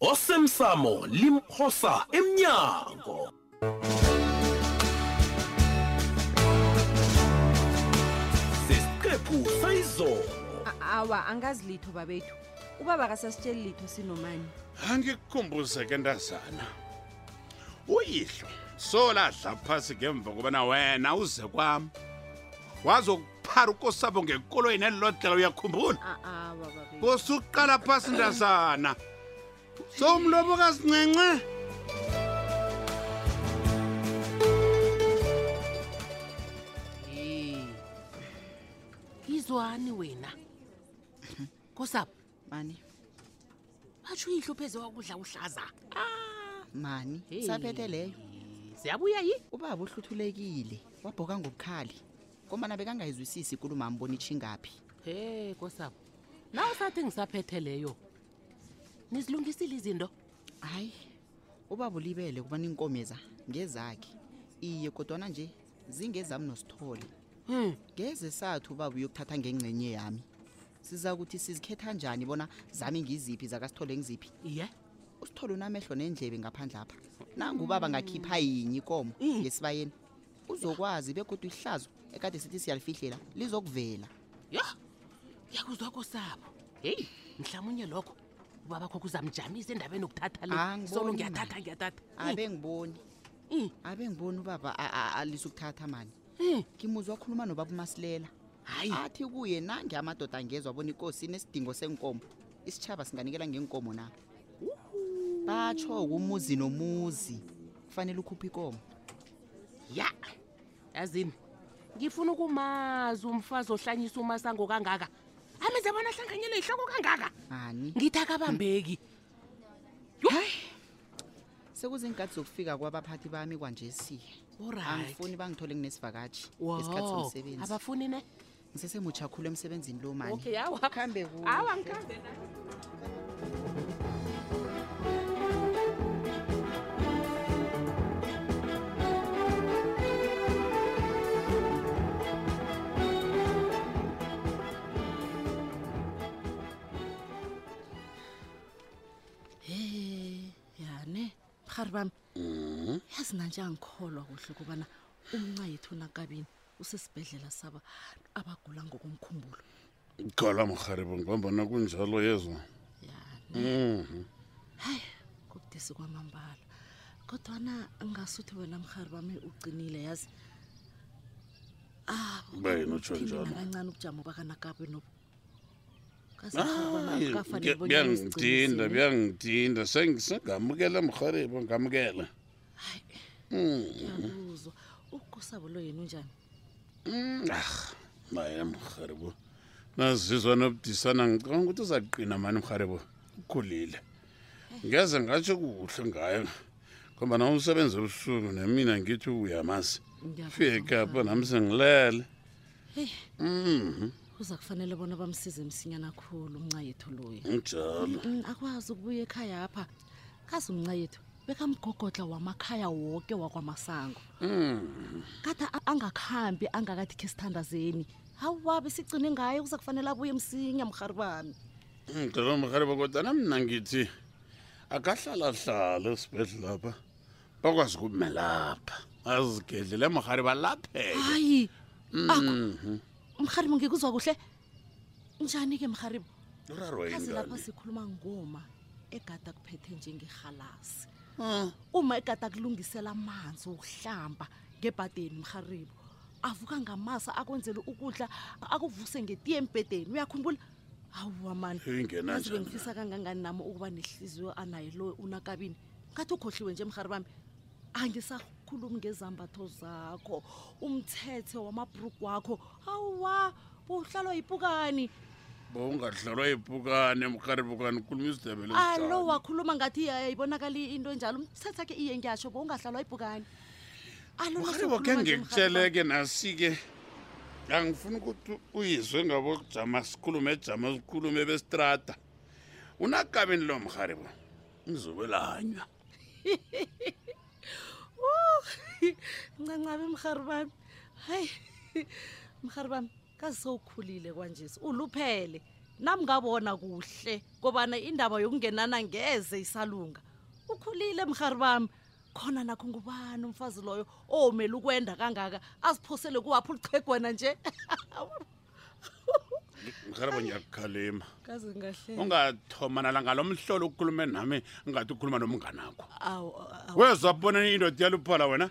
osemsamo limphosa emnyango sesiqephu sayizolo awa angazi litho babethu ubaba kasasitsheli litho sinomani angikukhumbuzeke ntazana uyihlo soladla phasi ngemva kobana wena uze kwami wazo phara ukosabo ngekoloyi nelilodlela uyakhumbula Ah, ah, baba Bheki. kose uqala phasi ndazana somlomo kasincinci Hey. Izwani wena. Kosapho. mani batsho uyihlupheze wakudla uhlaza ah, mani saphethe leyo siyabuya yi ubaba uhluthulekile wabhoka ngobukhali komana bekangayizwisisi ikulumo ambona itshingaphi he kosabo na usathi ngisaphethe leyo nizilungisile izinto hayi ubaba ulibele kuba ninkomeza ngezakhe iye kodwana nje zingezami nosithole hmm. ngeze sathu ubaba uyokuthatha ngengcenye yami siza ukuthi sizikhetha njani bona zami ngiziphi zakasithole ngiziphi iye usithole unamehlo nendlebe ngaphandle apha nangubaba ngakhipha yinye ikomo hmm. ngesibayeni uzokwazi begodwa ihlazo ekade sithi siyalifihlela lizokuvela ya yakuzwa kosabo heyi mhlawumunye lokho ubabakho kuzamjamisa endabeni yokuthatha le solo ngiyathatha ngiyathatha abe ngiboni Mm. abe ngiboni ubaba a- a- alisa ukuthatha mani Mm. ngimuzwa akhuluma nobaba umasilela hayi athi kuye nange amadoda angezwa bona ikosi inesidingo senkomo isitshaba singanikela ngeenkomo na batsho kumuzi nomuzi kufanele ukhuphe ikomo ya yazini ngifuna ukumazi umfazi ohlanyisa umasango kangaka amenze bona ahlanganyelwe yihloko kangaka ani ngithi akabambeki sekuziinkathi zokufika kwabaphathi bami kwanjesi Alright. angifuni bangithole nginesivakatjhi Wow. ngesikhathi somsebenzi abafuni ne ngisesemutsha khulu emsebenzini lo mani Okay, awa. khambe kuhle. Awa, ngikhambe ya ne mrhari bami Mhm. yazi nanje angikholwa kuhle kubana umnca yethu nakabini usesibhedlela saba abagula ngokomkhumbulo Qala mrharibo ngombana kunjalo yezwa. Mhm. hayi kubudisi kwamambala kodwana ngasuthi wena mrhari bami uqinile yazi Ah, Bayini utsho njalo? kancane ubujamo bakanakabi nobu Hayi, nge- biyangidinda biyangidinda Seng- sengamukela mrharibo ngamukela Mm, ngiyakuzwa ukukosabo lo yena unjani mm, ah, naye mrharibo nazizwa nobudisana ngicabanga ukuthi uzaqina mani mrharibo ukhulile ngeze ngatsho kuhle ngayo ngoba nawo umsebenzi obusuku nemina ngithi uyamazi fika apho nam sengilele heyi Mhm. uza kufanele bona bamsize msinyana khulu umncayethu loyo Njalo. Mm, akwazi ukubuya ekhaya apha kazi umncayethu bekamgogodla wamakhaya woke wakwamasango Mhm. kade a- angakhambi angakathi khe sithandazeni hawu babe sigcine ngaye kuza kufanele abuye msinya mrhari bami Ngicela mrhariba kodwa mina ngithi akahlala hlala esibhedlela lapha bakwazi ukumelapha azigedlele emrhari balapheke hayi Mhm. mrharibo ngikuzwa kuhle njani-ke mrharibo uraro yini kazi lapha kanti? sikhuluma ngoma egada kuphethe njengerhalasi Ah, uma egada kulungisela amanzi wokuhlamba ngebhadeni mrharibo avuka ngamasa akwenzele ukudla akuvuse ngetiye embhedeni uyakhumbula hawuwa mani Ingena Yazi njani bengifisa kangangani nami ukuba nehliziyo anayo lo unakabini ngathi ukhohliwe nje mhari bami angisakhulumi ngezambatho zakho umthethe wamabhrugu wakho hawuwa uhlalwa yipukani bowungadlalwa yipukane mrharibukane ukhuluma isidebele alo wakhuluma ngathi eh, ibonakala into enjalo umthethe akhe iye ngiyasho bowungahlalwa yipukani Alona ukhalibo khe ngikutshele-ke nasi-ke angifuni ukuthi uyizwe ngabokujama sikhulume ejama sikhulume besitrada unakabini lo mharibo ngizobelanywa ncancabe mhari bami hayi mhari bami kazisowukhulile kwanjesi uluphele nami ngabona kuhle kobana indaba yokungenana ngeze isalunga ukhulile mhari bami khona nakho ngubani umfazi loyo owomele ukwenda kangaka aziphosele kuwaphi ulichegwana nje ngiharabo ngiyakukhalima kaze ngahleka ungathoma nalanga lo mhlolo ukhulume nami ngathi ukhuluma nomnganakho awu wezwa bona indoda yaluphala wena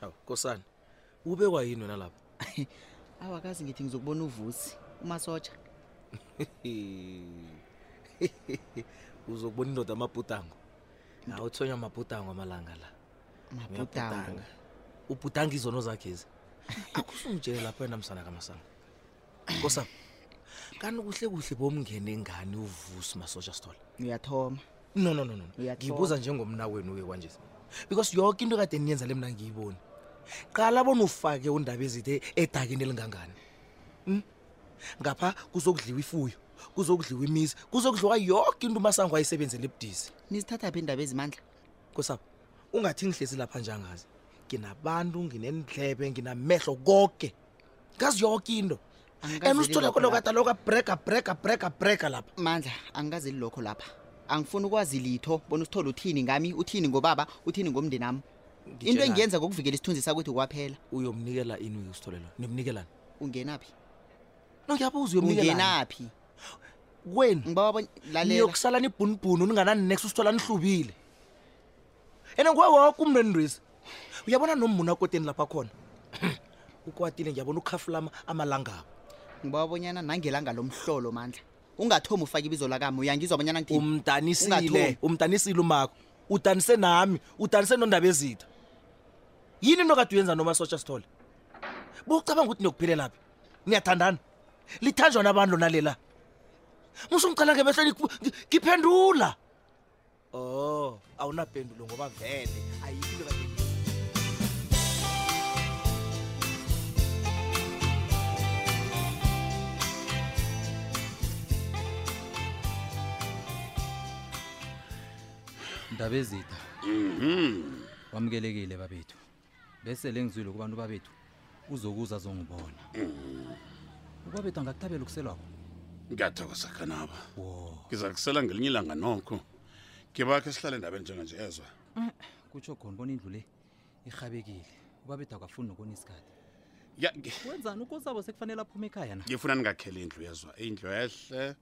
hawu kosana ubekwa yini wena lapha awa kazi ngithi ngizokubona uvusi umasotsha uzokubona indoda amabhudango hawu uthonywa amabhudango amalanga la mabhudanga ubhudanga izono zakhe ezi akusumtshele lapho yena msana kamasanga kosam kanti kuhle kuhle bomngene ngani uvusi masosha sithola uyathoma no no no no Uyathoma. ngibuza njengomna wenu uye kwanje because yoke into kade niyenza le mna ngiyiboni qala bona ufake undaba ezithe edakini elingangani Mm? ngapha kuzokudliwa ifuyo kuzokudliwa imizi kuzokudliwa yoke into umasango ayisebenzela ebudisi nizithatha phi indaba ezimandla kosabo ungathi ngihlezi lapha njangazi nginabantu nginendlebe nginamehlo koke ngazi yoke into Angikaze and usithole lilokho khona lapha. kade lokho abreka breka breka breka lapha mandla angikaze lilokho lapha angifuni ukwazi litho bona usithole uthini ngami uthini ngobaba uthini ngomndeni ami into Ngitjhelani? engiyenza ngokuvikela isithunzi sakwethu kwaphela uyomnikela ini uye usithole lona nimnikelani ungenaphi no ngiyabuza uyomnikelani ungenaphi kweni ngibawa lalela niyokusala nibhunubhunu ninganani next usithola nihlubile ene ngoba woke umnenindwesi uyabona nommuna akoteni lapha khona ukwatile ngiyabona ukhafulama amalangabo ngiba bonyana nangelanga lomhlolo mandla ungathomi ufake ibizo lakami uyangizwa abonyana ngithini umdanisile Ungathomi. umdanisile umakho udanise nami udanise nondaba ezitha yini into kade uyenza noma sotsha sithole bocabanga ukuthi niyokuphelelaphi niyathandana lithanjwa nabantu nalela musungicala ngemehlweni ngiphendula oh awunapendulo ngoba vele ayikho into kade ndabezitha wamukelekile babethu bese lengizwile kubantu babethu uzokuza azongibona ubabethu angakuhlabela ukuselwako ngiyathokoza khanaba ngiza kusela ngelinye ilanga nokho ngibakhe sihlale endabeni njenganje ezwa Eh, kutsho khona bona indlu le irhabekile ubabethu akafuni nokona isikhathi Ya, ngi- wenzani ukosabo sekufanele aphume ekhaya na ngifuna ningakhela indlu yezwa indlu ehle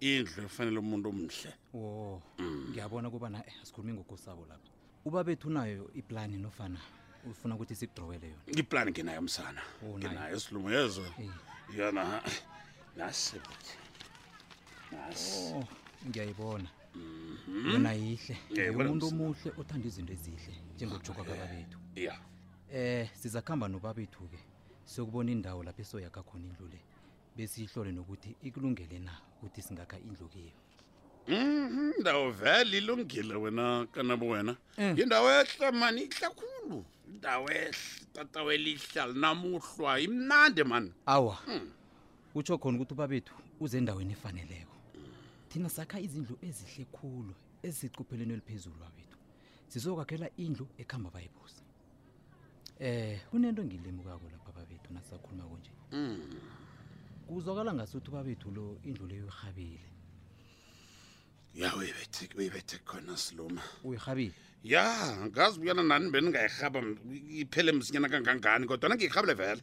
indlu efanele umuntu omhle wo ngiyabona kuba na eh, asikhulumi ngokosabo lapha ubabethu unayo iplani nofana ufuna ukuthi sikudrowele yona iplani nginayo msana Unayo. nginayo silungu yezo Eh. yona nasi nasi Oh, ngiyayibona yona yihle Ngiyayibona umuntu msana. omuhle othanda izinto ezihle njengokujoka kwababethu ya eh siza kuhamba nobabethu-ke siyokubona indawo lapho esoyakha khona indlu le besiyihlole nokuthi ikulungele na ukuthi singakha indlu kiyo Mhm, ndawo vele ilungile wena kanabo wena Mm. yindawo ehle mani ihle khulu indawo ehle tatawo elihle alinamuhlwa imnandi mani awa Mm. utsho khona ukuthi ubabethu uze endaweni efaneleko thina sakha izindlu ezihle khulu ezisecophelweni eliphezulu babethu sizokwakhela indlu ekuhamba bayibuza Eh, kunento engilemukako lapha babethu nasisakhuluma kunje. Mm. Kuzwakala ngasuthi babethu lo indlu leyo irhabile. Ya uyibethe uyibethe khona siluma. Uyirhabile? Ya, ngazi buyana nani beningayirhaba iphele msinyana kangangani kodwa nangiyirhabile vele.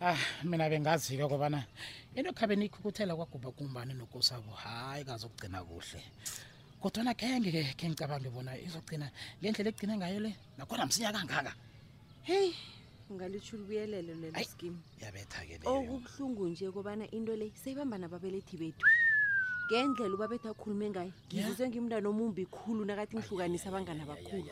ah mina bengazi-ke kobana into khabe niyikhukuthela kwagubha kumbani nokosabo hayi kazokugcina kuhle kodwana khenge-ke khe ngicabange bona izogcina ngendlela egcine ngayo le nakhona msinya kangaka heyi ungalitsho ulibuyelelo lelo skim yabetha-ke okubuhlungu nje kobana into le seyibamba nababelethi bethu ngendlela ubabethu akhulume ngayo ngizizwe ngimntana omumbi khulu nakathi ngihlukanisa abangani abakhulu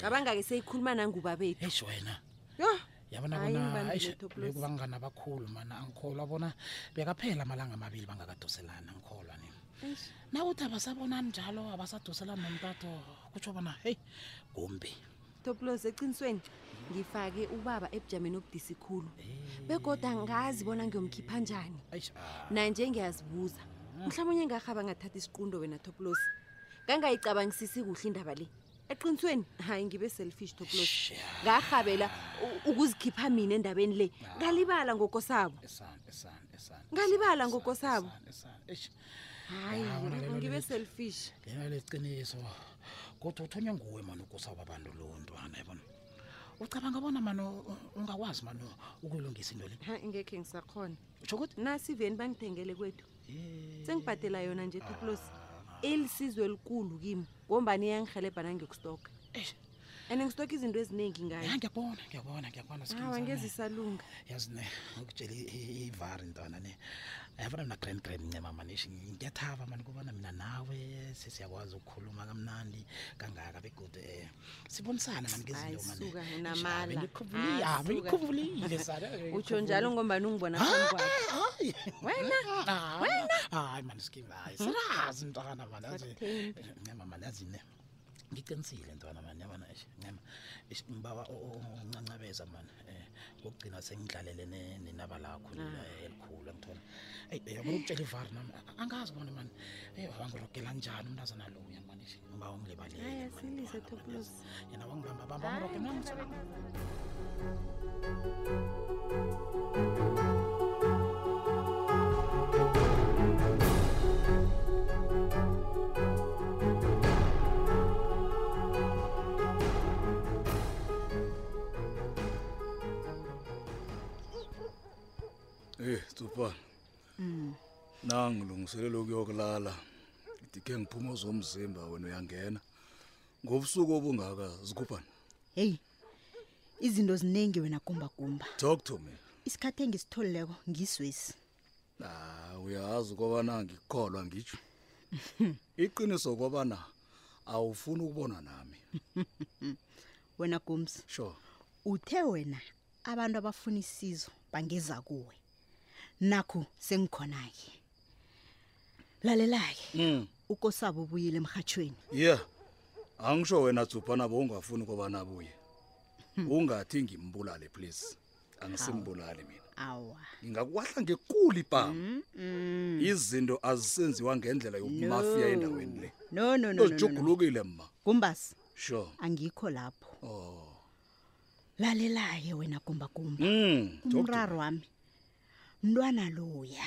cabanga-ke seyikhuluma nanguba bethu eish wena yo yabona Hayi, bona ngibambe eish, lutho, plus. bekubangani abakhulu mana angikholwa bona bekaphela amalanga amabili bangakadoselani angikholwa ni nawuthi abasabonani njalo abasadoselani nomtato kutsho bona heyi kumbi toplos eqinisweni ngifake ubaba ebujameni obudisi khulu begoda ngazi bona ngiyomkhipha njani eish ah. nanje ngiyazibuza mhlawumbe unye ngarhaba ngathatha isiqundo wena toplos ngangayicabangisisi kuhle indaba le eqinisweni hayi ngibe selfish toplos ngarhabela ukuzikhipha mina endabeni le ngalibala ngokosabo ngalibala ngokosabo hayi ngibe selfish lena leqiniso kodwa uthonywe nguwe mani ukosabo abantu lo ntwana yabona ucabanga bona mani ungakwazi mani ukulungisa into le ngekhe ngisakhona usho ukuthi nasiveni bangithengele kwethu sengibhadela yona nje tupulosi ilisizo elikhulu kimi ngombani iyangihelebha nangikustoka and ngistoka izinto eziningi ngayo ngiyabona ngiyabona ngiyabona awa ngezi isalunga yazi ne ukutshela ivari ntwana ne yafana mina grand grand ncema manishi ngiyathaba mani kubona mina nawe sesiyakwazi ukukhuluma kamnandi kangaka begodu um sibonisana nami ngezinto manje ayisuka unamala Ngikhuvulile, ah, bengikhuvulile sana utsho njalo ngombana ungibona phambi kwakho wena wena hayi mani sikiva hayi sirazi mntwana mani azi ncema mani azi ne ngiqinisile mntwana mani yabona eish, ncema eish, ngibawa u- u- uncancabeza mani Eh, kokugcina sengidlalele ne- nenaba lakho lena Ah. elikhulu angithola eyi eh, yabona ukutshela ivari nami a- angazi bona mani eyi wangirogela njani umntazana lo uya mani eish, ngiba ungilebalele Hayi, mani, asilise mfana, mani, Toplos. yazi. yena wangibamba bamba Hayi, ngiroge nami ngithatha abentazana. Eh, Tsupana. Mm. Nangi lungiselela ukuyokulala. Ngidike ngiphuma zomzimba wena uyangena. Ngobusuku obungaka zikupana. Hey. Izinto ziningi wena kumba kumba. Talk to me. Isikhathi engisitholileko ngiswesi. Ah, uyazi kobana ngikholwa ngitsho iqiniso kobana awufuni ukubona nami wena gumsi sure uthe wena abantu abafuna isizo bangeza kuwe nakhu sengikhona-ke lalela-ke mm. ukosabo ubuyile emhatshweni yeah angisho wena tsubhana bowungafuni kobana abuye ungathi ngimbulale please angisimbulali mina awa ngingakwahla ngekuli pam Mm, mm. izinto azisenziwa ngendlela yobumafiya No. endaweni le no no no, no, no, no. uzijugulukile mma gumbasi sure angikho lapho oh lalelaye wena gumbagumba mm talk to umraro wami mntwana loya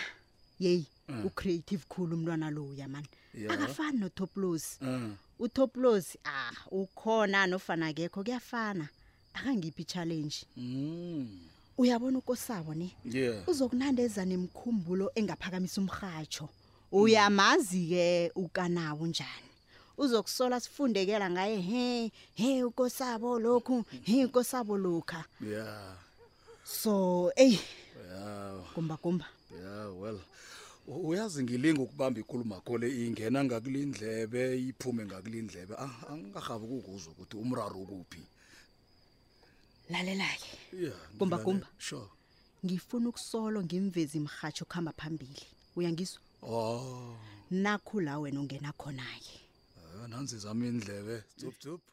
yeyi Mm. ucreative khulu umntwana loya mani Yeah. akafani notoplosi Mm. utoplosi ah ukhona nofana akekho kuyafana akangiphi i-challenge Mm. uyabona ukosabo ne Yeah. uzokunandeza nemkhumbulo engaphakamisa umrhatsho uyamazi-ke ukanawo njani uzokusola sifundekela ngaye he he ukosabo lokhu he ukosabo lokha Yeah. so eyi ya gumba gumba ya well U- uyazi ngilinga ukubamba ikulumakho le ingena ngakule ndlebe iphume ngakule ndlebe Ah, angingarhabi ukukuzwa ukuthi umraro ukuphi lalela-ke ya Gumba, ngilale- gumba. sure ngifuna ukusolo ngimvezi mrhatsho kuhamba phambili uyangizwa oh nakho la wena ungena khona-ke eh, nanzi zami indlebe tsuptsup